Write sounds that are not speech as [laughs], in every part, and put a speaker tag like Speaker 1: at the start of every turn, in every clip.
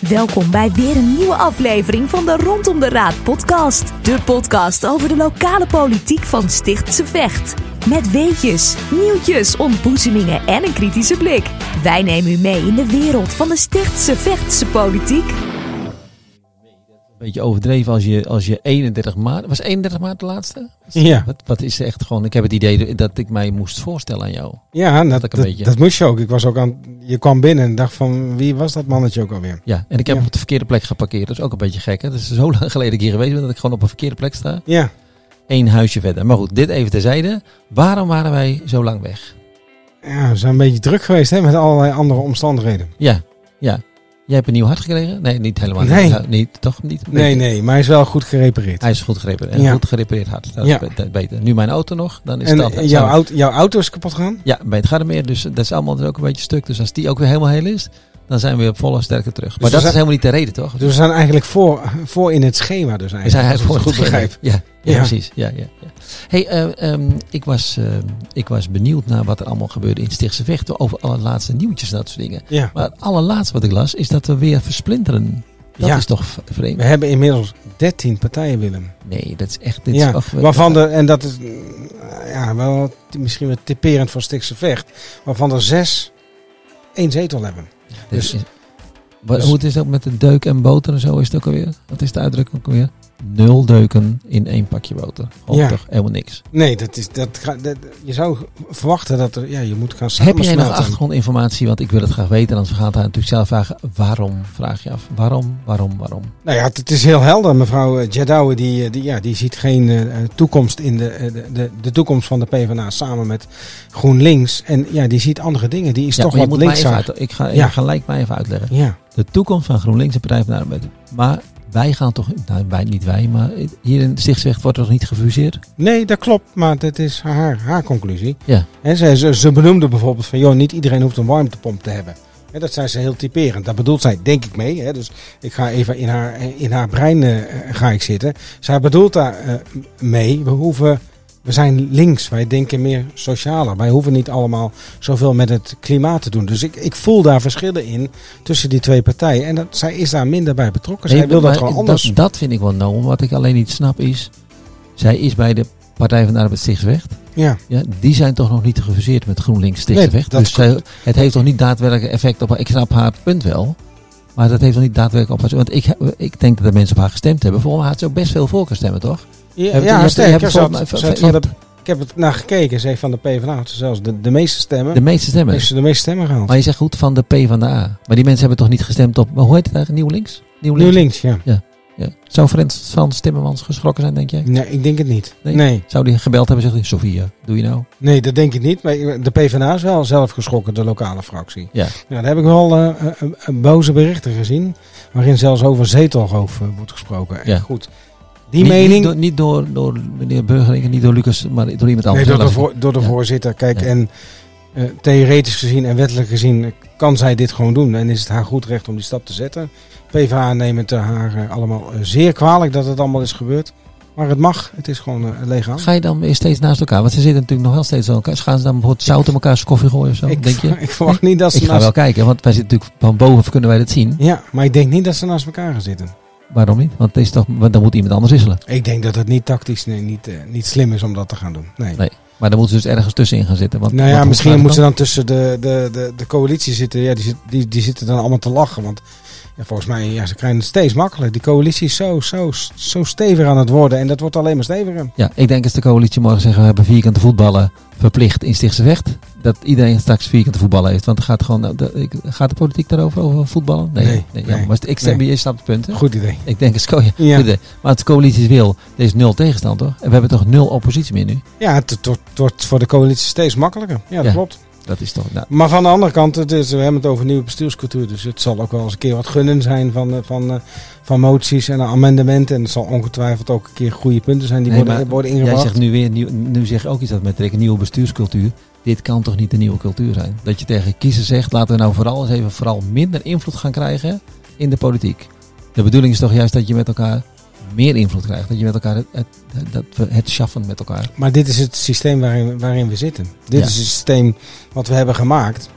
Speaker 1: Welkom bij weer een nieuwe aflevering van de Rondom de Raad podcast. De podcast over de lokale politiek van Stichtse Vecht. Met weetjes, nieuwtjes, ontboezemingen en een kritische blik. Wij nemen u mee in de wereld van de Stichtse Vechtse politiek.
Speaker 2: Beetje overdreven als je, als je 31 maart. Was 31 maart de laatste?
Speaker 3: Ja.
Speaker 2: Wat, wat is echt gewoon. Ik heb het idee dat ik mij moest voorstellen aan jou.
Speaker 3: Ja, dat,
Speaker 2: een
Speaker 3: dat,
Speaker 2: beetje.
Speaker 3: dat moest je ook. Ik was ook aan, je kwam binnen en dacht van wie was dat mannetje ook alweer?
Speaker 2: Ja, en ik heb
Speaker 3: Ja.
Speaker 2: op de verkeerde plek geparkeerd. Dat is ook een beetje gek. Hè? Dat is zo [laughs] lang geleden ik hier geweest ben dat ik gewoon op een verkeerde plek sta.
Speaker 3: Ja,
Speaker 2: Eén huisje verder. Maar goed, dit even terzijde. Waarom waren wij zo lang weg?
Speaker 3: ja we zijn een beetje druk geweest hè, met allerlei andere omstandigheden.
Speaker 2: Ja, ja. Jij hebt een nieuw hart gekregen? Nee, niet helemaal.
Speaker 3: Nee.
Speaker 2: niet. Toch niet?
Speaker 3: Nee, nee, maar hij is wel goed gerepareerd.
Speaker 2: Hij is goed gerepareerd.
Speaker 3: Ja.
Speaker 2: goed gerepareerd hart. Dat
Speaker 3: Ja.
Speaker 2: is be- beter. Nu mijn auto nog. Dan is
Speaker 3: En
Speaker 2: dat.
Speaker 3: eh, jouw, auto, jouw auto is kapot gegaan?
Speaker 2: Ja, bij het Gardermeer. Dus dat is allemaal ook een beetje stuk. Dus als die ook weer helemaal heel is, dan zijn we weer op volle sterkte terug. Maar
Speaker 3: we
Speaker 2: dat is
Speaker 3: zijn-
Speaker 2: helemaal niet de reden, toch?
Speaker 3: Dus we zijn eigenlijk voor, voor in het schema dus
Speaker 2: we
Speaker 3: eigenlijk.
Speaker 2: zijn
Speaker 3: het goed
Speaker 2: voor het
Speaker 3: begrijp.
Speaker 2: Ja, ja, precies. Ja, ja, ja. Hey, eh, ehm, ik, was, eh, ik was benieuwd naar wat er allemaal gebeurde in Stichtse Vechten. Over alle laatste nieuwtjes en dat soort dingen.
Speaker 3: Ja.
Speaker 2: Maar het allerlaatste wat ik las, is dat we weer versplinteren. Dat
Speaker 3: Ja.
Speaker 2: is toch vreemd?
Speaker 3: We hebben inmiddels 13 partijen, Willem.
Speaker 2: Nee, dat is echt... Dit
Speaker 3: Ja, waarvan de, en dat is mm, ja, wel misschien wel typerend voor Stikse Vecht, waarvan er zes één zetel hebben. Dus-
Speaker 2: is- Wat-
Speaker 3: dus-
Speaker 2: hoe het is dat met de deuk en boter en zo is het ook alweer? Wat is de uitdrukking ook alweer? Nul deuken in één pakje boter.
Speaker 3: Ja.
Speaker 2: toch helemaal niks.
Speaker 3: Nee, dat is, dat, je zou verwachten dat er, ja, je moet gaan
Speaker 2: Heb jij nog achtergrondinformatie? Want ik wil het graag weten. Anders gaat hij natuurlijk zelf vragen. Waarom? Vraag je af. Waarom? Waarom? Waarom?
Speaker 3: Nou ja, het, is heel helder. Mevrouw eh, Jadawi die, eh, die, ja, die ziet geen eh, toekomst in de, de, de, de toekomst van de PvdA samen met GroenLinks. En ja, die ziet andere dingen. Die is
Speaker 2: Ja,
Speaker 3: toch wat linkser.
Speaker 2: uit, ik ga,
Speaker 3: Ja.
Speaker 2: gelijk mij even uitleggen.
Speaker 3: Ja,
Speaker 2: De toekomst van GroenLinks en Partij van de Arbeid. Maar wij gaan toch... Nou, wij, niet wij. Maar hier in Stichtsecht wordt er nog niet gefuseerd?
Speaker 3: nee, dat klopt. Maar dat is haar, haar conclusie.
Speaker 2: Ja.
Speaker 3: Hè, ze, ze, ze benoemde bijvoorbeeld van, joh, niet iedereen hoeft een warmtepomp te hebben. Dat zijn ze heel typerend. Daar bedoelt zij, denk ik, mee. Hè. Dus ik ga even in haar, in haar brein eh, ga ik zitten. Zij bedoelt daar eh, mee, we hoeven... We zijn links, wij denken meer socialer. Wij hoeven niet allemaal zoveel met het klimaat te doen. Dus ik, ik voel daar verschillen in tussen die twee partijen. En dat, zij is daar minder bij betrokken. Zij
Speaker 2: Nee,
Speaker 3: wil dat gewoon anders.
Speaker 2: Dat, dat vind ik wel nou. Wat ik alleen niet snap is... Zij is bij de Partij van de Arbeid Stichtsweg.
Speaker 3: ja.
Speaker 2: Ja, die zijn toch nog niet gefuseerd met GroenLinks Stichtsweg.
Speaker 3: dat
Speaker 2: dus zij- het heeft toch niet daadwerkelijk effect op haar. Ik snap haar punt wel. Maar dat heeft nog niet daadwerkelijk op haar. Want ik, ik denk dat de mensen op haar gestemd hebben. Volgens mij had ze ook best veel voorkeurstemmen, toch?
Speaker 3: Ja, ja ik heb het naar gekeken. Ze heeft van de PvdA zelfs de, de meeste stemmen.
Speaker 2: De meeste stemmen.
Speaker 3: heeft ze de meeste stemmen gehaald.
Speaker 2: Maar je zegt goed van de P van de A. Maar die mensen hebben toch niet gestemd op. Maar hoe heet het eigenlijk? Nieuw links? Nieuw
Speaker 3: links, ja.
Speaker 2: Ja. Zou Frans, Frans Timmermans geschrokken zijn, denk jij?
Speaker 3: Nee, ik denk het niet.
Speaker 2: Nee?
Speaker 3: Nee,
Speaker 2: Zou die gebeld hebben en hij, Sofia, doe je nou?
Speaker 3: nee, dat denk ik niet. Maar de PvdA is wel zelf geschrokken, de lokale fractie.
Speaker 2: Ja.
Speaker 3: Nou, daar heb ik wel eh, eh, eh, boze berichten gezien. Waarin zelfs over zetelroof eh, wordt gesproken. En
Speaker 2: Ja.
Speaker 3: goed, die
Speaker 2: niet,
Speaker 3: mening...
Speaker 2: Niet door, niet door, door meneer Burgerink, niet door Lucas, maar door iemand anders.
Speaker 3: Nee, door de, voor- door de
Speaker 2: Ja.
Speaker 3: voorzitter. Kijk,
Speaker 2: Ja.
Speaker 3: en eh, theoretisch gezien en wettelijk gezien eh, kan zij dit gewoon doen. En is het haar goed recht om die stap te zetten. PvdA neemt het haar eh, allemaal zeer kwalijk dat het allemaal is gebeurd. Maar het mag, het is gewoon eh, legaal.
Speaker 2: Ga je dan weer steeds naast elkaar? Want ze zitten natuurlijk nog wel steeds aan elkaar. Gaan ze dan bijvoorbeeld zout in elkaars koffie gooien of zo?
Speaker 3: ik,
Speaker 2: denk je? [laughs]
Speaker 3: ik verwacht niet dat ze
Speaker 2: Ik ga wel kijken, want wij zitten natuurlijk van boven kunnen wij dat zien.
Speaker 3: Ja, maar ik denk niet dat ze naast elkaar gaan zitten.
Speaker 2: Waarom niet? Want, het is toch, want dan moet iemand anders wisselen.
Speaker 3: Ik denk dat het niet tactisch, nee, niet, eh, niet slim is om dat te gaan doen. Nee.
Speaker 2: Nee. Maar dan moeten ze dus ergens tussenin gaan zitten. Want,
Speaker 3: Nou ja, misschien moeten ze
Speaker 2: dan?
Speaker 3: tussen de, de, de, de coalitie zitten. Ja, die, die, die zitten dan allemaal te lachen. Want ja, volgens mij, ja, ze krijgen het steeds makkelijker. Die coalitie is zo, zo, zo stevig aan het worden. En dat wordt alleen maar steviger.
Speaker 2: Ja, ik denk als de coalitie morgen zeggen we hebben vierkante voetballen verplicht in Stichtse Vecht. Dat iedereen straks vierkante voetballen heeft. Want gaat gewoon, gaat de politiek daarover over voetballen? Nee.
Speaker 3: Nee,
Speaker 2: nee, jammer.
Speaker 3: nee,
Speaker 2: maar ik
Speaker 3: nee.
Speaker 2: je snapt het punt. hè?
Speaker 3: Goed idee.
Speaker 2: Ik denk het ja,
Speaker 3: Ja.
Speaker 2: goed idee. Maar de coalitie wil, er is nul tegenstand toch? En we hebben toch nul oppositie meer nu?
Speaker 3: Ja, het, het wordt, het wordt voor de coalitie steeds makkelijker. Ja, dat
Speaker 2: Ja.
Speaker 3: klopt.
Speaker 2: Dat is toch... Nou,
Speaker 3: Maar van de andere kant, het is, we hebben het over nieuwe bestuurscultuur. Dus het zal ook wel eens een keer wat gunnen zijn van, eh, van, eh, van moties en amendementen. En het zal ongetwijfeld ook een keer goede punten zijn die
Speaker 2: Nee,
Speaker 3: worden, worden
Speaker 2: jij
Speaker 3: ingebracht.
Speaker 2: zegt nu weer, nu zeg je ook iets dat met trekken, nieuwe bestuurscultuur. Dit kan toch niet de nieuwe cultuur zijn? Dat je tegen kiezers zegt, laten we nou vooral eens even vooral minder invloed gaan krijgen in de politiek. De bedoeling is toch juist dat je met elkaar meer invloed krijgt. Dat je met elkaar het, het, dat we het schaffen met elkaar.
Speaker 3: Maar dit is het systeem waarin, waarin we zitten. Dit
Speaker 2: Ja.
Speaker 3: is het systeem wat we hebben gemaakt.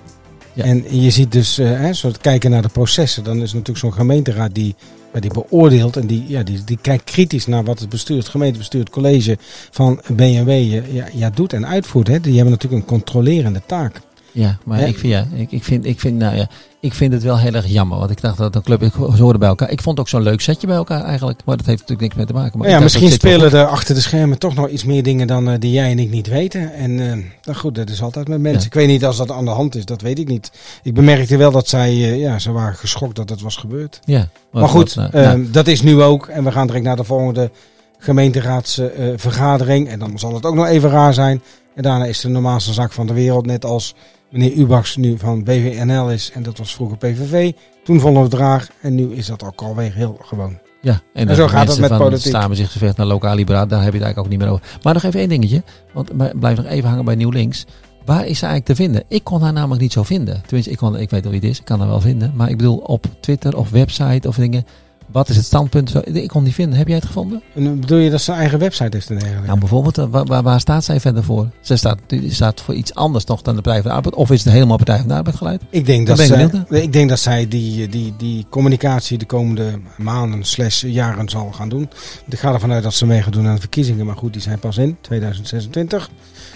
Speaker 2: Ja.
Speaker 3: En je ziet dus, eh hè, soort kijken naar de processen, dan is natuurlijk zo'n gemeenteraad die, die beoordeelt en die, ja, die, die kijkt kritisch naar wat het bestuur, het gemeentebestuur, het college van BNW eh, ja, ja, doet en uitvoert. Hè. Die hebben natuurlijk een controlerende taak.
Speaker 2: Ja, maar ik, vind, ja, ik, ik, vind, ik, vind, nou ja, ik vind het wel heel erg jammer. Want ik dacht dat een club, ik ze hoorden bij elkaar. Ik vond ook zo'n leuk setje bij elkaar eigenlijk. Maar dat heeft natuurlijk niks mee te maken. Maar
Speaker 3: ja, misschien
Speaker 2: dat
Speaker 3: spelen er achter de schermen toch nog iets meer dingen dan eh, die jij en ik niet weten. En nou goed, dat is altijd met mensen.
Speaker 2: Ja.
Speaker 3: Ik weet niet als dat aan de hand is, dat weet ik niet. Ik bemerkte wel dat zij, eh, ja, ze waren geschokt dat het was gebeurd.
Speaker 2: Ja,
Speaker 3: Maar goed,
Speaker 2: nou, nou,
Speaker 3: dat is nu ook. En we gaan direct naar de volgende gemeenteraadsvergadering. en dan zal het ook nog even raar zijn. En daarna is de normaalste zaak van de wereld. Net als meneer Ubachs nu van BVNL is. En dat was vroeger PVV. Toen vonden we het raar. En nu is dat ook alweer heel gewoon.
Speaker 2: ja, en,
Speaker 3: zo gaat het met
Speaker 2: van
Speaker 3: politiek.
Speaker 2: Samen zich gevecht naar lokaal liberaal, daar heb je het eigenlijk ook niet meer over. Maar nog even één dingetje. Want blijf nog even hangen bij Nieuw Links. Waar is ze eigenlijk te vinden? Ik kon haar namelijk niet zo vinden. Tenminste, ik, kon, ik weet wel wie het is. Ik kan haar wel vinden. Maar ik bedoel op Twitter of website of dingen. Wat is het standpunt? Ik kon die vinden. Heb jij het gevonden?
Speaker 3: En dan bedoel je dat ze een eigen website heeft en dergelijke?
Speaker 2: Nou, bijvoorbeeld, eh, waar, staat zij verder voor? Ze staat, die staat voor iets anders nog dan de Partij van de Arbeid. Of is het helemaal Partij van de Arbeid geleid?
Speaker 3: Ik denk dat,
Speaker 2: ik
Speaker 3: zij, ik denk dat zij die, die, die communicatie de komende maanden slash jaren zal gaan doen. Ik ga ervan uit dat ze mee gaan doen aan de verkiezingen. Maar goed, die zijn pas in 2026.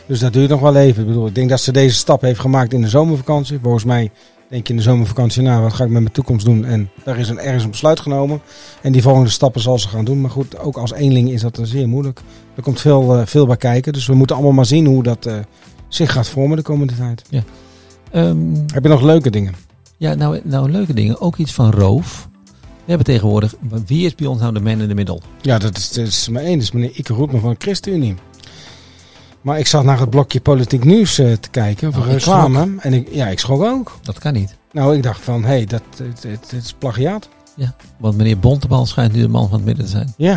Speaker 3: Dus dat duurt nog wel even. Ik bedoel, ik denk dat ze deze stap heeft gemaakt in de zomervakantie. Volgens mij denk je in de zomervakantie, nou wat ga ik met mijn toekomst doen? En daar is een, ergens een besluit genomen. En die volgende stappen zal ze gaan doen. Maar goed, ook als eenling is dat eh, zeer moeilijk. Er komt veel, eh, veel bij kijken. Dus we moeten allemaal maar zien hoe dat eh, zich gaat vormen de komende tijd.
Speaker 2: Ehm,
Speaker 3: Heb je nog leuke dingen?
Speaker 2: ja, nou, nou, leuke dingen. Ook iets van roof. We hebben tegenwoordig, wie is bij ons nou de man in de middel?
Speaker 3: Ja, dat is, dat is maar één. Dat is meneer Ike Roetman van de ChristenUnie. Maar ik zat naar het blokje politiek nieuws eh, te kijken, over
Speaker 2: Oh, ik
Speaker 3: reclame. En ik, ja, ik schrok ook.
Speaker 2: Dat kan niet.
Speaker 3: Nou, ik dacht van, hé, hey, dat het, het, het is plagiaat.
Speaker 2: Want meneer Bontebal schijnt nu de man van het midden te zijn.
Speaker 3: Ja,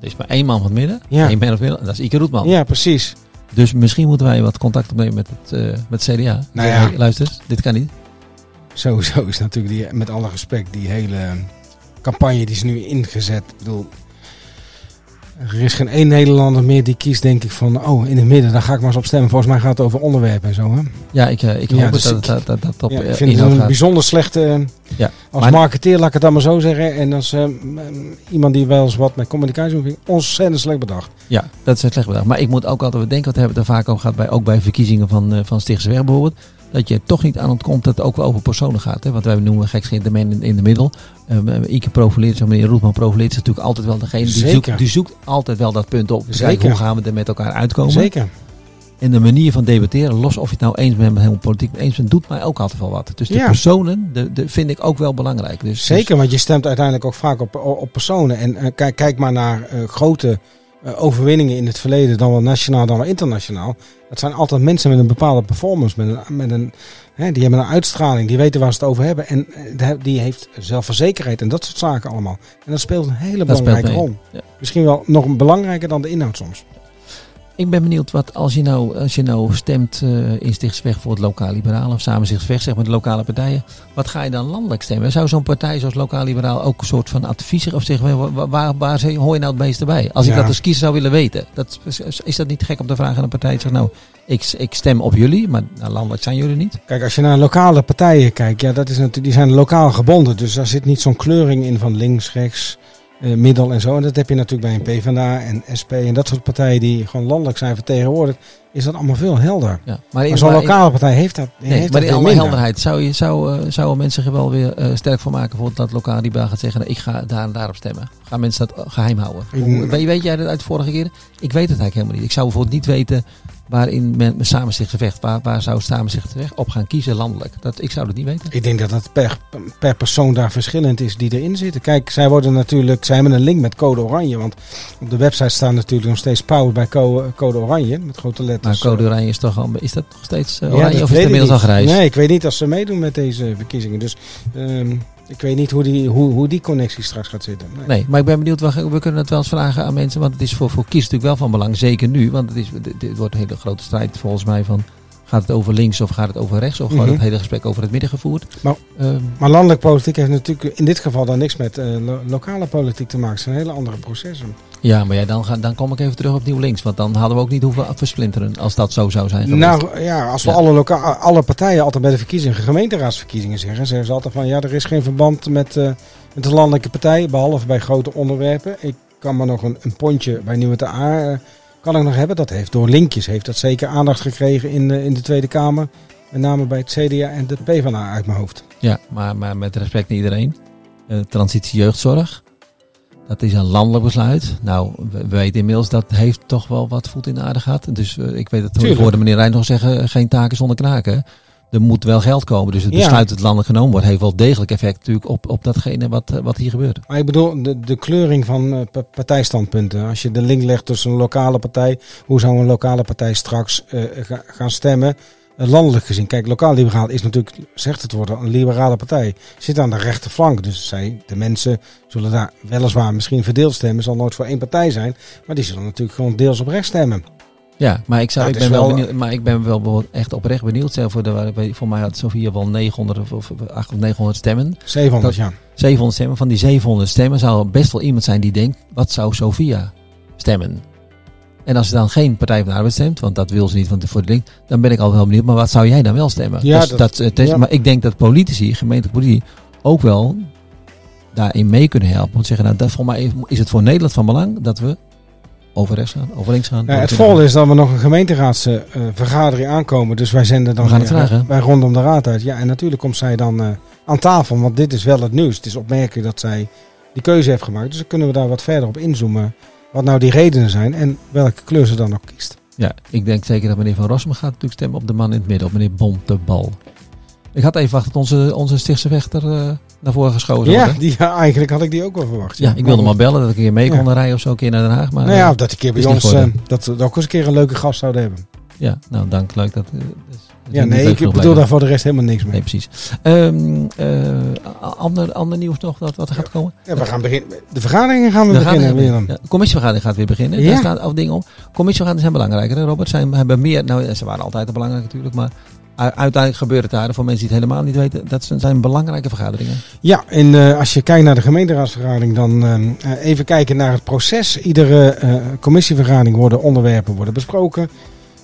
Speaker 2: Er is maar één man van het midden.
Speaker 3: Ja.
Speaker 2: Eén man van het midden. En dat is Ike Roetman.
Speaker 3: ja precies.
Speaker 2: Dus misschien moeten wij wat contact opnemen met het, eh, met het CDA.
Speaker 3: Nou ja.
Speaker 2: hey, luister, dit kan niet.
Speaker 3: Sowieso is natuurlijk, die, met alle respect, die hele campagne die is nu ingezet. Ik bedoel, er is geen één Nederlander meer die kiest, denk ik, van, oh, in het midden, daar ga ik maar eens op stemmen. Volgens mij gaat het over onderwerpen en zo, hè?
Speaker 2: Ja, ik, eh, ik hoop
Speaker 3: dus
Speaker 2: dat,
Speaker 3: ik-
Speaker 2: dat, dat, dat op
Speaker 3: Ja,
Speaker 2: eh,
Speaker 3: ik vind het een
Speaker 2: gaat.
Speaker 3: bijzonder slechte, eh,
Speaker 2: Ja,
Speaker 3: als
Speaker 2: maar-
Speaker 3: marketeer, laat ik het dan maar zo zeggen. En als eh, iemand die wel eens wat met communicatie doet, ontzettend slecht bedacht.
Speaker 2: Ja, dat is een slecht bedacht. Maar ik moet ook altijd bedenken, want we hebben het er vaak over gehad, bij, ook bij verkiezingen van, uh, van Stichtse Weg bijvoorbeeld, dat je toch niet aan ontkomt dat het ook wel over personen gaat. Hè? Want wij noemen gekscherend de man in, de middel. Um, Ike profileert, zo meneer Roetman profileert is natuurlijk altijd wel degene die zoekt, die zoekt altijd wel dat punt op. Dus
Speaker 3: Zeker.
Speaker 2: hoe gaan we er met elkaar uitkomen?
Speaker 3: Zeker.
Speaker 2: En de manier van debatteren, los of je het nou eens bent met helemaal politiek eens bent, doet mij ook altijd wel wat. Dus de
Speaker 3: Ja.
Speaker 2: personen, de, de, vind ik ook wel belangrijk. Dus,
Speaker 3: Zeker, want je stemt uiteindelijk ook vaak op, op personen. En eh, kijk, kijk maar naar eh, grote overwinningen in het verleden, dan wel nationaal, dan wel internationaal. Dat zijn altijd mensen met een bepaalde performance, met een, met een, hè, die hebben een uitstraling, die weten waar ze het over hebben. En eh, die heeft zelfverzekerheid en dat soort zaken allemaal. En dat speelt een hele
Speaker 2: Dat
Speaker 3: belangrijke rol.
Speaker 2: Ja.
Speaker 3: Misschien wel nog belangrijker dan de inhoud soms.
Speaker 2: Ik ben benieuwd wat als je nou, als je nou stemt eh in Stichtsweg voor het lokaal liberaal of samen Stichtsweg, zeg maar de lokale partijen. Wat ga je dan landelijk stemmen? Zou zo'n partij zoals lokaal liberaal ook een soort van adviezer of zeggen waar, waar, waar hoor je nou het meeste bij? Als ik
Speaker 3: Ja.
Speaker 2: dat als kiezer zou willen weten. Dat, is- dat niet gek om te vragen aan een partij? Zeg nou, ik, ik stem op jullie, maar nou, landelijk zijn jullie niet.
Speaker 3: Kijk, als je naar lokale partijen kijkt, ja, dat is natuurlijk, die zijn lokaal gebonden. Dus daar zit niet zo'n kleuring in van links, rechts, middel en zo. En dat heb je natuurlijk bij een PvdA en SP en dat soort partijen die gewoon landelijk zijn vertegenwoordigd. Is dat allemaal veel helder.
Speaker 2: Ja. Maar,
Speaker 3: Maar zo'n lokale partij heeft dat,
Speaker 2: Nee,
Speaker 3: heeft
Speaker 2: maar
Speaker 3: dat
Speaker 2: in alle
Speaker 3: minder.
Speaker 2: helderheid, zou, je, zou, eh, zouden mensen er wel weer eh, sterk van maken voor dat lokaal liberaal gaat zeggen, nou, ik ga daar en daarop stemmen. Gaan mensen dat geheim houden?
Speaker 3: Ik-
Speaker 2: weet, weet jij dat uit de vorige keer? Ik weet het eigenlijk helemaal niet. Ik zou bijvoorbeeld niet weten waarin men men samen zich vecht. Waar, waar zou samen zich vecht op gaan kiezen landelijk? Dat, ik zou dat niet weten.
Speaker 3: Ik denk dat het per, per persoon daar verschillend is die erin zitten. Kijk, zij worden natuurlijk, zij hebben een link met Code Oranje. Want op de website staan natuurlijk nog steeds powered bij Co- Code Oranje. Met grote
Speaker 2: Maar
Speaker 3: letters.
Speaker 2: code oranje is toch al, is dat nog steeds eh, oranje of is het inmiddels al grijs?
Speaker 3: Nee, ik weet niet als ze meedoen met deze verkiezingen. Dus ehm, ik weet niet hoe die, hoe, hoe die connectie straks gaat zitten. Nee.
Speaker 2: Nee, maar ik ben benieuwd, we, we kunnen het wel eens vragen aan mensen, want het is voor, voor kies natuurlijk wel van belang, zeker nu, want het is, dit wordt een hele grote strijd volgens mij van, Gaat het over links of gaat het over rechts? Of wordt
Speaker 3: Mhm.
Speaker 2: het hele gesprek over het midden gevoerd?
Speaker 3: Maar-
Speaker 2: Ehm,
Speaker 3: Maar landelijke politiek heeft natuurlijk in dit geval dan niks met eh, lo- lokale politiek te maken. Het zijn hele andere processen.
Speaker 2: ja, maar ja, dan, ga, dan kom ik even terug op nieuw links. Want dan hadden we ook niet hoeven versplinteren als dat zo zou zijn geweest.
Speaker 3: Nou ja, als we
Speaker 2: Ja.
Speaker 3: alle, alle partijen altijd bij de verkiezingen, gemeenteraadsverkiezingen zeggen, zeggen ze altijd van ja, er is geen verband met, eh, met de landelijke partijen, behalve bij grote onderwerpen. Ik kan maar nog een, een pontje bij Nieuwe TA eh, kan ik nog hebben. Dat heeft door linkjes heeft dat zeker aandacht gekregen in, eh, in de Tweede Kamer. Met name bij het CDA en de PvdA uit mijn hoofd.
Speaker 2: Ja, maar, maar met respect naar iedereen. Eh, transitie jeugdzorg. Dat is een landelijk besluit. Nou, we, we weten inmiddels dat heeft toch wel wat voet in de aarde gehad. Dus eh, ik weet dat
Speaker 3: Tuurlijk.
Speaker 2: hoorde meneer Rijn nog zeggen, geen taken zonder knaken. Er moet wel geld komen. Dus het besluit dat landelijk genomen wordt, heeft wel degelijk effect natuurlijk op, op datgene wat, eh, wat hier gebeurt.
Speaker 3: Maar ik bedoel, de, de kleuring van eh, pa- partijstandpunten. Als je de link legt tussen een lokale partij, hoe zou een lokale partij straks eh, ga- gaan stemmen? Landelijk gezien. Kijk, lokaal-liberaal is natuurlijk, zegt het woord, al, een liberale partij. Zit aan de rechterflank. Dus zij, de mensen zullen daar weliswaar misschien verdeeld stemmen. Zal nooit voor één partij zijn. Maar die zullen natuurlijk gewoon deels op rechts stemmen.
Speaker 2: Ja, maar ik, zou, ik ben wel,
Speaker 3: wel-
Speaker 2: benieuwd, maar ik ben wel echt oprecht benieuwd. Voor, de, voor mij had Sofia wel 900 of, of 800 of 900 stemmen.
Speaker 3: 700,
Speaker 2: Dat-
Speaker 3: ja.
Speaker 2: 700 stemmen. Van die 700 stemmen zou er best wel iemand zijn die denkt, wat zou Sofia stemmen? En als ze dan geen Partij van de Arbeid stemt, want dat wil ze niet want voor de link, dan ben ik al wel benieuwd, maar wat zou jij dan wel stemmen?
Speaker 3: Ja,
Speaker 2: Dus
Speaker 3: dat-
Speaker 2: dat, het is-
Speaker 3: ja.
Speaker 2: Maar ik denk dat politici, gemeentelijke politici, ook wel daarin mee kunnen helpen. Want zeggen, nou, dat, voor mij is het voor Nederland van belang dat we over rechts gaan, over links gaan.
Speaker 3: Ja, het
Speaker 2: over
Speaker 3: voordeel is dat we nog een gemeenteraadsvergadering aankomen. Dus wij zenden dan
Speaker 2: We gaan het vragen.
Speaker 3: eh, bij rondom de raad uit. Ja, en natuurlijk komt zij dan eh, aan tafel. Want dit is wel het nieuws. Het is opmerkelijk dat zij die keuze heeft gemaakt. Dus dan kunnen we daar wat verder op inzoomen. Wat nou die redenen zijn en welke kleur ze dan ook kiest.
Speaker 2: Ja, ik denk zeker dat meneer Van Rossum gaat natuurlijk stemmen op de man in het midden, op meneer Bontebal. Ik had even wachten tot onze, onze Stichtse vechter eh, naar voren zou
Speaker 3: Ja,
Speaker 2: worden.
Speaker 3: die, ja, eigenlijk had ik die ook wel verwacht.
Speaker 2: Ja, ik wilde
Speaker 3: maar
Speaker 2: maar bellen dat ik een keer mee kon rijden of zo, een keer naar Den Haag. Maar
Speaker 3: Nou ja,
Speaker 2: eh,
Speaker 3: of dat die keer bij ons, eh, dat we ook eens een keer een leuke gast zouden hebben.
Speaker 2: ja, nou dank, leuk. Dat, is
Speaker 3: Ja, nee, ik bedoel daar voor de rest helemaal niks mee.
Speaker 2: Nee, precies. Ehm, eh, ander, ander nieuws nog dat wat er gaat komen?
Speaker 3: Ja, we gaan beginnen. De vergaderingen gaan we beginnen,
Speaker 2: weer-
Speaker 3: Willem.
Speaker 2: ja, de commissievergadering gaat weer beginnen.
Speaker 3: Ja.
Speaker 2: Daar staan ook dingen op. Commissievergaderingen zijn belangrijker, hè, Robert. Zijn, hebben meer, nou, ze waren altijd belangrijk natuurlijk, maar uiteindelijk gebeurt het daar. Voor mensen die het helemaal niet weten, dat zijn, belangrijke vergaderingen.
Speaker 3: Ja, en eh, als je kijkt naar de gemeenteraadsvergadering, dan eh, eh, even kijken naar het proces. Iedere commissievergadering worden onderwerpen worden besproken.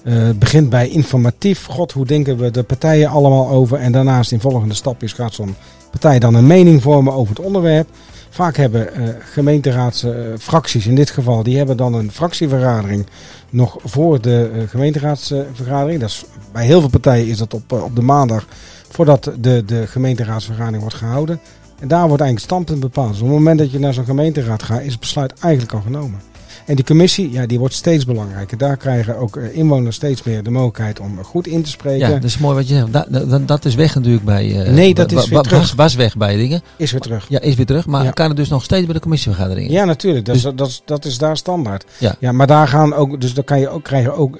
Speaker 3: Het begint bij informatief. God, hoe denken we de partijen allemaal over? En daarnaast in volgende stapjes gaat zo'n partij dan een mening vormen over het onderwerp. Vaak hebben gemeenteraadsfracties, in dit geval, die hebben dan een fractievergadering nog voor de gemeenteraadsvergadering. Dat is, bij heel veel partijen is dat op, eh, op de maandag voordat de, de gemeenteraadsvergadering wordt gehouden. En daar wordt eigenlijk het standpunt bepaald. Dus op het moment dat je naar zo'n gemeenteraad gaat, is het besluit eigenlijk al genomen. En die commissie, ja, die wordt steeds belangrijker. Daar krijgen ook eh, inwoners steeds meer de mogelijkheid om goed in te spreken.
Speaker 2: Ja, dat is mooi wat je zegt. Dat, dat, dat is weg natuurlijk bij... eh,
Speaker 3: Nee, dat is weer terug.
Speaker 2: Was, was weg bij dingen.
Speaker 3: Is weer terug.
Speaker 2: Ja, is weer terug. Maar
Speaker 3: Ja.
Speaker 2: kan het dus nog steeds bij de commissievergaderingen?
Speaker 3: Ja, natuurlijk. Dat,
Speaker 2: Dus-
Speaker 3: is, dat, is, dat is daar standaard.
Speaker 2: Ja.
Speaker 3: maar daar gaan ook, dus dan kan je ook krijgen ook.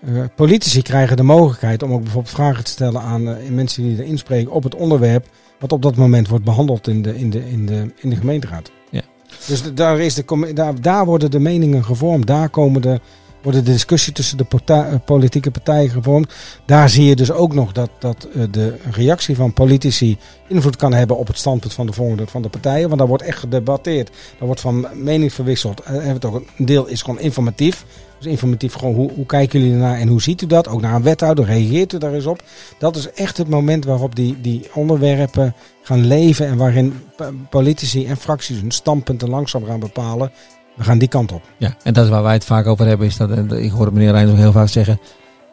Speaker 3: Eh, politici krijgen de mogelijkheid om ook bijvoorbeeld vragen te stellen aan eh, mensen die erin spreken op het onderwerp. Wat op dat moment wordt behandeld in de, in de, in de, in de gemeenteraad.
Speaker 2: Ja.
Speaker 3: Dus de- daar, is de, daar, daar worden de meningen gevormd. Daar komen de, worden de discussie tussen de eh, politieke partijen gevormd. Daar zie je dus ook nog dat, dat eh, de reactie van politici invloed kan hebben op het standpunt van de volgende van de partijen. Want daar wordt echt gedebatteerd. Daar wordt van mening verwisseld. Eh, een deel is gewoon informatief. Dus informatief gewoon hoe, hoe kijken jullie ernaar en hoe ziet u dat? Ook naar een wethouder, reageert u daar eens op? Dat is echt het moment waarop die, die onderwerpen gaan leven en waarin politici en fracties hun standpunten langzaam gaan bepalen. We gaan die kant op.
Speaker 2: Ja, en dat is waar wij het vaak over hebben. Is dat, en ik hoor meneer Reijn ook heel vaak zeggen...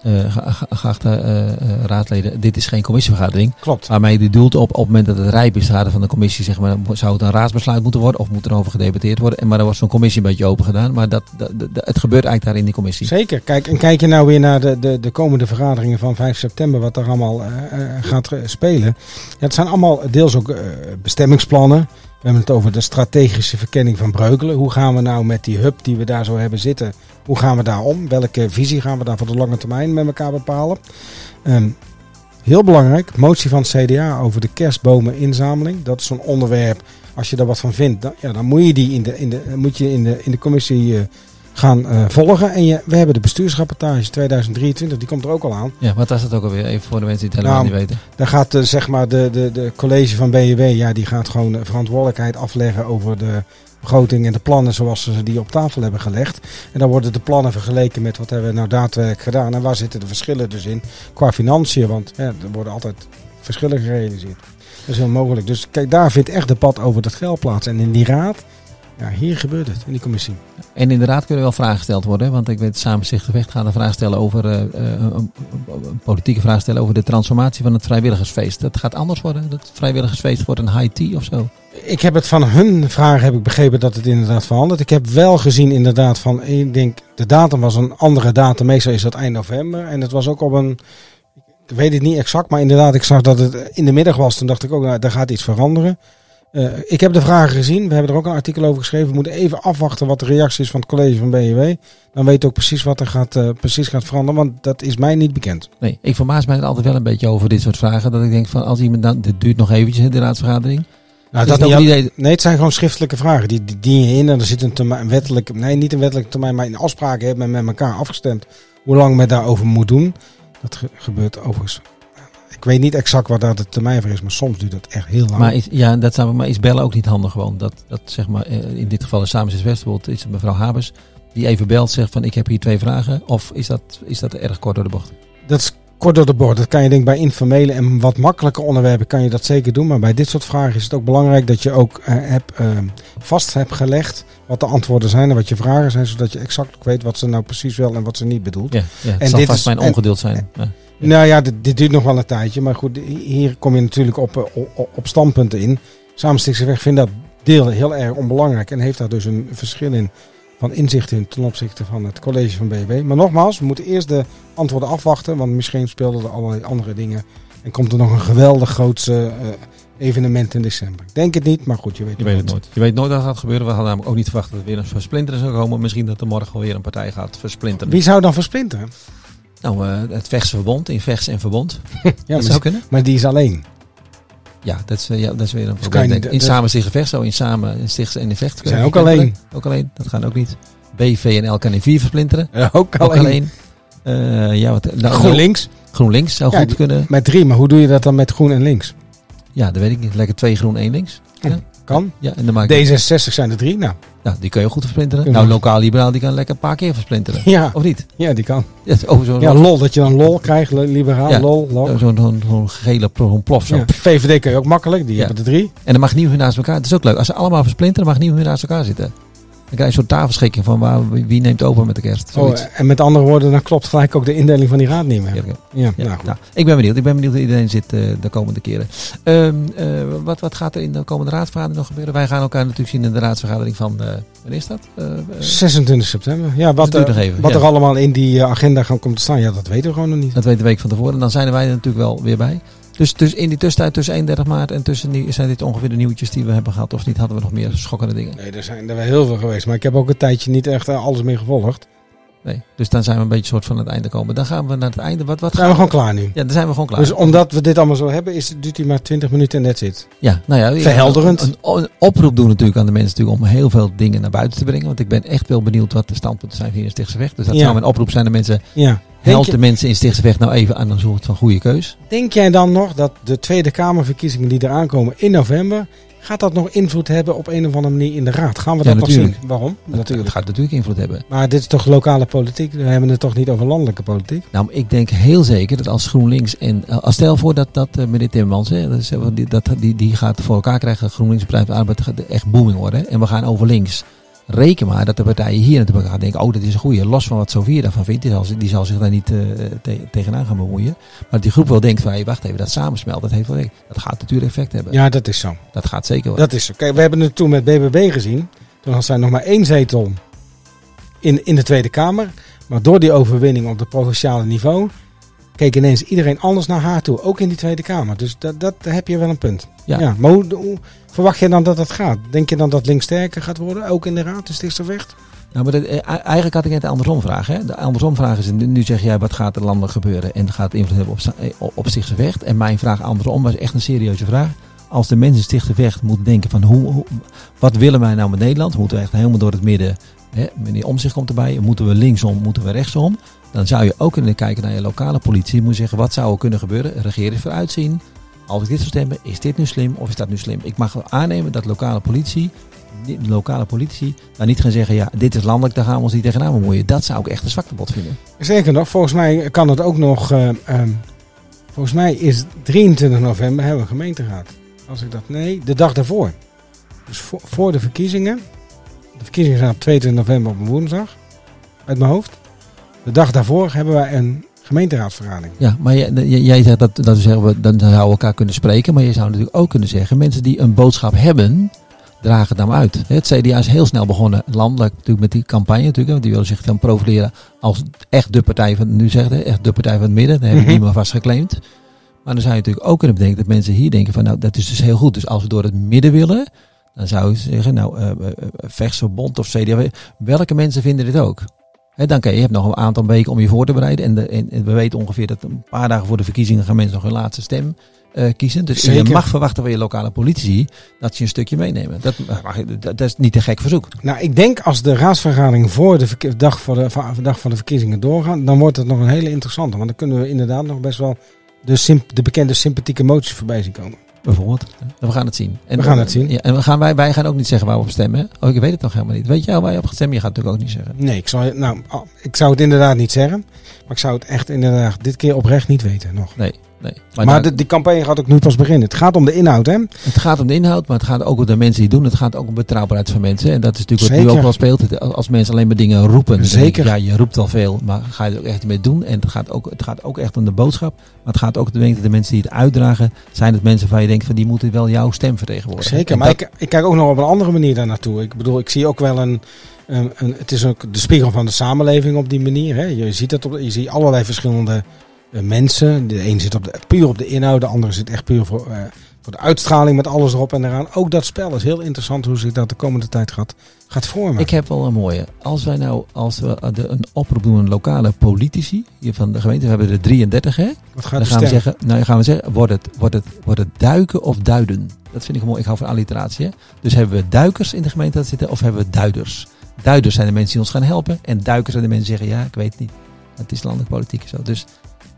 Speaker 2: eh, ge- ge- geachte eh, eh, raadleden, dit is geen commissievergadering.
Speaker 3: Klopt.
Speaker 2: Waarmee je doelt op, op het moment dat het rijp is, er van de commissie, zeg maar, zou het een raadsbesluit moeten worden of moet er over gedebatteerd worden. En maar dan wordt zo'n commissie een beetje open gedaan. Maar dat, dat, dat- het gebeurt eigenlijk daar in die commissie.
Speaker 3: Zeker. Kijk, en kijk je nou weer naar de, de, de komende vergaderingen van 5 september, wat er allemaal eh, eh, gaat eh, spelen. Ja, het zijn allemaal deels ook eh, bestemmingsplannen. We hebben het over de strategische verkenning van Breukelen. Hoe gaan we nou met die hub die we daar zo hebben zitten, hoe gaan we daar om? Welke visie gaan we daar voor de lange termijn met elkaar bepalen? Ehm, heel belangrijk, motie van het CDA over de kerstbomeninzameling. Dat is zo'n onderwerp, als je daar wat van vindt, dan, ja, dan moet je die in de, in de, moet je in de, in de commissie eh, gaan eh, volgen. En je, we hebben de bestuursrapportage 2023, die komt er ook al aan.
Speaker 2: Ja, wat was dat ook alweer? Even voor de mensen die het helemaal
Speaker 3: Nou,
Speaker 2: niet weten.
Speaker 3: Daar gaat eh, zeg maar de, de, de college van BNW, ja, die gaat gewoon verantwoordelijkheid afleggen over de begroting en de plannen zoals ze die op tafel hebben gelegd. En dan worden de plannen vergeleken met wat hebben we nou daadwerkelijk gedaan. En waar zitten de verschillen dus in qua financiën, want ja, er worden altijd verschillen gerealiseerd. Dat is heel mogelijk. Dus kijk, daar vindt echt debat over dat geld plaats. En in die raad, ja, hier gebeurt het, in die commissie.
Speaker 2: En inderdaad kunnen wel vragen gesteld worden. Want ik weet, samen zich gevecht gaan een vraag stellen over eh, eh, een, een- een politieke vraag stellen over de transformatie van het vrijwilligersfeest. Dat gaat anders worden. Dat vrijwilligersfeest wordt een high tea of zo.
Speaker 3: Ik heb het van hun vragen heb ik begrepen dat het inderdaad verandert. Ik heb wel gezien inderdaad van, ik denk, de datum was een andere datum. Meestal is dat eind november. En het was ook op een, ik weet het niet exact, maar inderdaad, ik zag dat het in de middag was. Toen dacht ik ook, nou, daar gaat iets veranderen. Eh, ik heb de vragen gezien. We hebben er ook een artikel over geschreven. We moeten even afwachten wat de reactie is van het college van BNW. Dan weet ik ook precies wat er gaat, eh, precies gaat veranderen, want dat is mij niet bekend.
Speaker 2: Nee, ik verbaas mij altijd wel een beetje over dit soort vragen. Dat ik denk van als iemand dan, dit duurt nog eventjes in de raadsvergadering.
Speaker 3: Nou, dat niet
Speaker 2: idee-
Speaker 3: Nee, het zijn gewoon schriftelijke vragen. Die, die dien je in en er zit een, termijn, een wettelijke, nee, niet een wettelijke termijn, maar in afspraken hebben men met elkaar afgestemd hoe lang men daarover moet doen. Dat ge- gebeurt overigens. Ik weet niet exact wat daar de termijn voor is, maar soms duurt dat echt heel lang.
Speaker 2: Maar is, ja, dat maar is bellen ook niet handig gewoon? Dat, dat zeg maar, eh, in dit geval is Samen is Westerwold, is het mevrouw Habers, die even belt, zegt van ik heb hier twee vragen. Of is dat, is dat erg kort door de bocht?
Speaker 3: Dat is kort door de boord. Dat kan je denk ik bij informele en wat makkelijke onderwerpen kan je dat zeker doen. Maar bij dit soort vragen is het ook belangrijk dat je ook eh, hebt, eh, vast hebt gelegd wat de antwoorden zijn en wat je vragen zijn. Zodat je exact ook weet wat ze nou precies wel en wat ze niet bedoelt.
Speaker 2: Ja, ja het
Speaker 3: En
Speaker 2: zal
Speaker 3: dit
Speaker 2: vast
Speaker 3: is-
Speaker 2: mijn ongeduld zijn. Ja.
Speaker 3: Nou ja, dit, dit duurt nog wel een tijdje. Maar goed, hier kom je natuurlijk op, eh, op, op standpunten in. Samenstichtse weg vindt dat deel heel erg onbelangrijk. En heeft daar dus een verschil in van inzicht in ten opzichte van het college van BW. Maar nogmaals, we moeten eerst de antwoorden afwachten. Want misschien speelden er allerlei andere dingen. En komt er nog een geweldig groot eh, evenement in december. Ik denk het niet, maar goed, je weet,
Speaker 2: Je weet het nooit. Je weet nooit wat er gaat gebeuren. We hadden namelijk ook niet verwacht dat er weer een versplinteren zou komen. Misschien dat er morgen weer een partij gaat versplinteren.
Speaker 3: Wie zou dan versplinteren?
Speaker 2: Nou, eh, het Vechtse Verbond, in Vechts en Verbond. [laughs]
Speaker 3: Ja,
Speaker 2: dat zou kunnen.
Speaker 3: maar die is alleen.
Speaker 2: Ja, dat is, ja, dat is weer een
Speaker 3: kan
Speaker 2: probleem. in Samen Stichten Vecht, zo in Samen in Stichts en in Vecht.
Speaker 3: zijn ook alleen.
Speaker 2: Ook alleen, dat gaat ook niet. BV en L kan in vier versplinteren.
Speaker 3: ook
Speaker 2: Ook alleen. Eh, ja, wat, nou,
Speaker 3: GroenLinks
Speaker 2: GroenLinks zou
Speaker 3: Ja,
Speaker 2: goed kunnen.
Speaker 3: met drie. Maar hoe doe je dat dan met groen en links?
Speaker 2: Ja, dat weet ik niet. Lekker twee groen, één links. Ja,
Speaker 3: Kan.
Speaker 2: ja en dan maak je,
Speaker 3: D66 zijn er drie. Nou,
Speaker 2: nou, die kun je goed versplinteren. Nou, lokaal liberaal, die kan lekker een paar keer versplinteren.
Speaker 3: ja,
Speaker 2: Of niet?
Speaker 3: ja die kan.
Speaker 2: Ja, over zo'n
Speaker 3: Ja, lol, dat je dan lol krijgt, li- liberaal,
Speaker 2: Ja.
Speaker 3: lol, lol.
Speaker 2: zo'n zo'n gele plof zo.
Speaker 3: Ja. VVD kun je ook makkelijk, die hebben er drie.
Speaker 2: En dan mag niemand meer naast elkaar. Het is ook leuk. Als ze allemaal versplinteren, mag niemand meer naast elkaar zitten. Dan krijg je zo'n tafelschikking van waar, wie neemt over met de kerst.
Speaker 3: Oh, en met andere woorden, dan klopt gelijk ook de indeling van die raad niet meer.
Speaker 2: Ja,
Speaker 3: Ja,
Speaker 2: ja.
Speaker 3: nou goed.
Speaker 2: Nou, ik ben benieuwd. Ik ben benieuwd hoe iedereen zit eh, de komende keren. Ehm, eh, wat, wat gaat er in de komende raadsvergadering nog gebeuren? Wij gaan elkaar natuurlijk zien in de raadsvergadering van... eh wanneer is dat? Eh, eh,
Speaker 3: 26 september. Ja, wat,
Speaker 2: nog even,
Speaker 3: wat
Speaker 2: ja.
Speaker 3: er allemaal in die agenda gaan komen te staan, ja, dat weten we gewoon nog niet.
Speaker 2: dat weet de week van tevoren. En dan zijn wij er natuurlijk wel weer bij. Dus, dus in die tussentijd tussen 31 maart en tussen die, zijn dit ongeveer de nieuwtjes die we hebben gehad. Of niet, hadden we nog meer schokkende dingen?
Speaker 3: Nee, er zijn er wel heel veel geweest. Maar ik heb ook een tijdje niet echt eh, alles meer gevolgd.
Speaker 2: Nee. Dus dan zijn we een beetje soort van het einde komen. Dan gaan we naar het einde. Wat, wat
Speaker 3: zijn we
Speaker 2: gaan
Speaker 3: gewoon klaar nu.
Speaker 2: Ja, dan zijn we gewoon klaar.
Speaker 3: Dus omdat we dit allemaal zo hebben, is, duurt hij maar 20 minuten en that's it.
Speaker 2: Ja, nou ja,
Speaker 3: Verhelderend.
Speaker 2: Een, een oproep doen natuurlijk aan de mensen natuurlijk om heel veel dingen naar buiten te brengen. Want ik ben echt wel benieuwd wat de standpunten zijn hier in Stichtse Vecht. Dus dat
Speaker 3: Ja.
Speaker 2: zou mijn oproep zijn aan de mensen.
Speaker 3: Ja.
Speaker 2: Help de mensen in Stichtse Vecht nou even aan een soort van goede keus.
Speaker 3: denk jij dan nog dat de Tweede Kamerverkiezingen die eraan komen in november, gaat dat nog invloed hebben op een of andere manier in de raad? Gaan we
Speaker 2: Ja,
Speaker 3: dat nog
Speaker 2: natuurlijk.
Speaker 3: zien? Waarom?
Speaker 2: Dat,
Speaker 3: Natuurlijk.
Speaker 2: gaat natuurlijk invloed hebben.
Speaker 3: Maar dit is toch lokale politiek? We hebben het toch niet over landelijke politiek?
Speaker 2: Nou, ik denk heel zeker dat als GroenLinks en eh, als stel voor dat, dat eh, meneer Timmermans, hè, dat, eh, die, dat, die, die gaat voor elkaar krijgen, GroenLinks Partij van de Arbeid gaat echt booming worden. hè, En we gaan over links. Reken maar dat de partijen hier natuurlijk gaan denken, oh dat is een goeie. Los van wat Sofia daarvan vindt, die zal, die zal zich daar niet eh, te- tegenaan gaan bemoeien. Maar dat die groep wel denkt van, hey, wacht even, dat samensmelt, dat, heeft wel, dat gaat natuurlijk effect hebben.
Speaker 3: Ja, dat is zo.
Speaker 2: Dat gaat zeker wel.
Speaker 3: Dat is zo. Kijk, we hebben het toen met BBB gezien. Toen had zij nog maar één zetel in, in de Tweede Kamer. Maar door die overwinning op het provinciale niveau... keek ineens iedereen anders naar haar toe. Ook in die Tweede Kamer. Dus dat, dat heb je wel een punt.
Speaker 2: Ja.
Speaker 3: maar hoe, hoe verwacht je dan dat dat gaat? Denk je dan dat links sterker gaat worden? Ook in de Raad, de Stichtse Vecht?
Speaker 2: Nou, maar dat, eh, eigenlijk had ik net de andersom vraag. Hè? De andersom vraag is, nu, zeg jij wat gaat er landelijk gebeuren en gaat het invloed hebben op, eh, op, op Stichtse Vecht. En mijn vraag andersom was echt een serieuze vraag. Als de mensen in Stichtse Vecht moeten denken van hoe, hoe- wat willen wij nou met Nederland? Moeten we echt helemaal door het midden hè, meneer Omzicht komt erbij, moeten we linksom, moeten we rechtsom. Dan zou je ook kunnen kijken naar je lokale politie. Je moet zeggen, wat zou er kunnen gebeuren? Regeren vooruitzien. Als ik dit zou stemmen, is dit nu slim of is dat nu slim? Ik mag wel aannemen dat lokale politie, de lokale politici, daar niet gaan zeggen, ja, dit is landelijk, daar gaan we ons niet tegenaan bemoeien. Dat zou ik echt een zwaktebod vinden.
Speaker 3: Zeker nog, volgens mij kan het ook nog. eh, ehm, volgens mij is 23 november hebben we een gemeenteraad. Als ik dat. Nee, de dag daarvoor. Dus voor, voor de verkiezingen. De verkiezingen zijn op 22 november op een woensdag. Uit mijn hoofd. De dag daarvoor hebben wij een gemeenteraadsvergadering.
Speaker 2: Ja, maar jij, jij- zegt dat, dat we zeggen, we, dan zouden we elkaar kunnen spreken. Maar je zou natuurlijk ook kunnen zeggen, mensen die een boodschap hebben, dragen het dan uit. Het CDA is heel snel begonnen, landelijk natuurlijk met die campagne natuurlijk. Want die willen zich dan profileren als echt de partij van, nu zegt echt de partij van het midden. Dat hebben
Speaker 3: Mhm.
Speaker 2: die maar vast geclaimd. Maar dan zou je natuurlijk ook kunnen bedenken dat mensen hier denken van, nou dat is dus heel goed. Dus als we door het midden willen, dan zou je zeggen, nou, Vechtse Bond of CDA, welke mensen vinden dit ook? Dan kan je, je hebt nog een aantal weken om je voor te bereiden. En, de, en, we weten ongeveer dat een paar dagen voor de verkiezingen gaan mensen nog hun laatste stem eh, kiezen. Dus je mag verwachten van je lokale politici dat ze een stukje meenemen. Dat, je- dat, is niet een gek verzoek.
Speaker 3: Nou, ik denk als de raadsvergadering voor de dag, voor de, dag van de verkiezingen doorgaan, dan wordt het nog een hele interessante. Want dan kunnen we inderdaad nog best wel de, de bekende sympathieke moties voorbij zien komen.
Speaker 2: Bijvoorbeeld. We gaan het zien. En,
Speaker 3: We gaan het zien.
Speaker 2: Ja, en we gaan, wij, wij gaan ook niet zeggen waar we op stemmen. Oh, ik weet het nog helemaal niet. Weet jij waar je op gaat stemmen? Je gaat het natuurlijk ook niet zeggen.
Speaker 3: Nee, ik zou, nou, ik zou het inderdaad niet zeggen. Ik zou het echt inderdaad dit keer oprecht niet weten nog.
Speaker 2: Nee. nee.
Speaker 3: Maar, de, die campagne gaat ook nu pas beginnen. Het gaat om de inhoud, hè?
Speaker 2: Het gaat om de inhoud, maar het gaat ook om de mensen die doen. Het gaat ook om betrouwbaarheid van mensen. En dat is natuurlijk wat nu ook wel speelt. Als mensen alleen maar dingen roepen. ik,
Speaker 3: Zeker.
Speaker 2: Ja, je roept wel veel, maar ga je er ook echt mee doen? En het gaat ook, het gaat ook echt om de boodschap. Maar het gaat ook om de de mensen die het uitdragen. Zijn het mensen waar je denkt van die moeten wel jouw stem vertegenwoordigen.
Speaker 3: Zeker.
Speaker 2: En
Speaker 3: Maar
Speaker 2: dat-
Speaker 3: ik, ik kijk ook nog op een andere manier daar naartoe. Ik bedoel, ik zie ook wel een, een, een- Het is ook de spiegel van de samenleving op die manier. Hè? Je ziet dat op, je ziet allerlei verschillende eh, mensen. De een zit op de, puur op de inhoud, de andere zit echt puur voor, eh, voor de uitstraling met alles erop en eraan. Ook dat spel is heel interessant hoe zich dat de komende tijd gaat, gaat vormen.
Speaker 2: Ik heb wel een mooie. Als wij nou, als we eh, een oproep doen aan lokale politici hier van de gemeente, we hebben er 33 hè.
Speaker 3: Wat gaat
Speaker 2: Dan gaan we zeggen, nou gaan we zeggen, wordt het, wordt, het, wordt het duiken of duiden? Dat vind ik mooi. Ik hou van alliteratie. Hè? Dus hebben we duikers in de gemeente zitten of hebben we duiders? Duiders zijn de mensen die ons gaan helpen. En duikers zijn de mensen die zeggen, ja, ik weet het niet. Het is landelijk politiek zo. Dus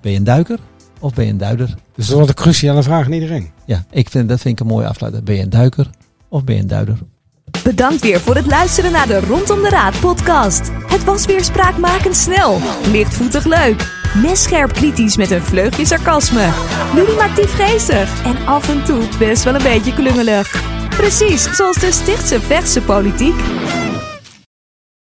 Speaker 2: ben je een duiker of ben je een duider?
Speaker 3: Dus dat wordt een cruciale vraag aan iedereen.
Speaker 2: Ja, ik vind, dat vind ik een mooie afsluiter. Ben je een duiker of ben je een duider?
Speaker 1: Bedankt weer voor het luisteren naar de Rondom de Raad podcast. Het was weer spraakmakend snel, lichtvoetig leuk, messcherp kritisch met een vleugje sarcasme, ludimatief geestig en af en toe best wel een beetje klungelig. Precies zoals de Stichtse Vechtse politiek.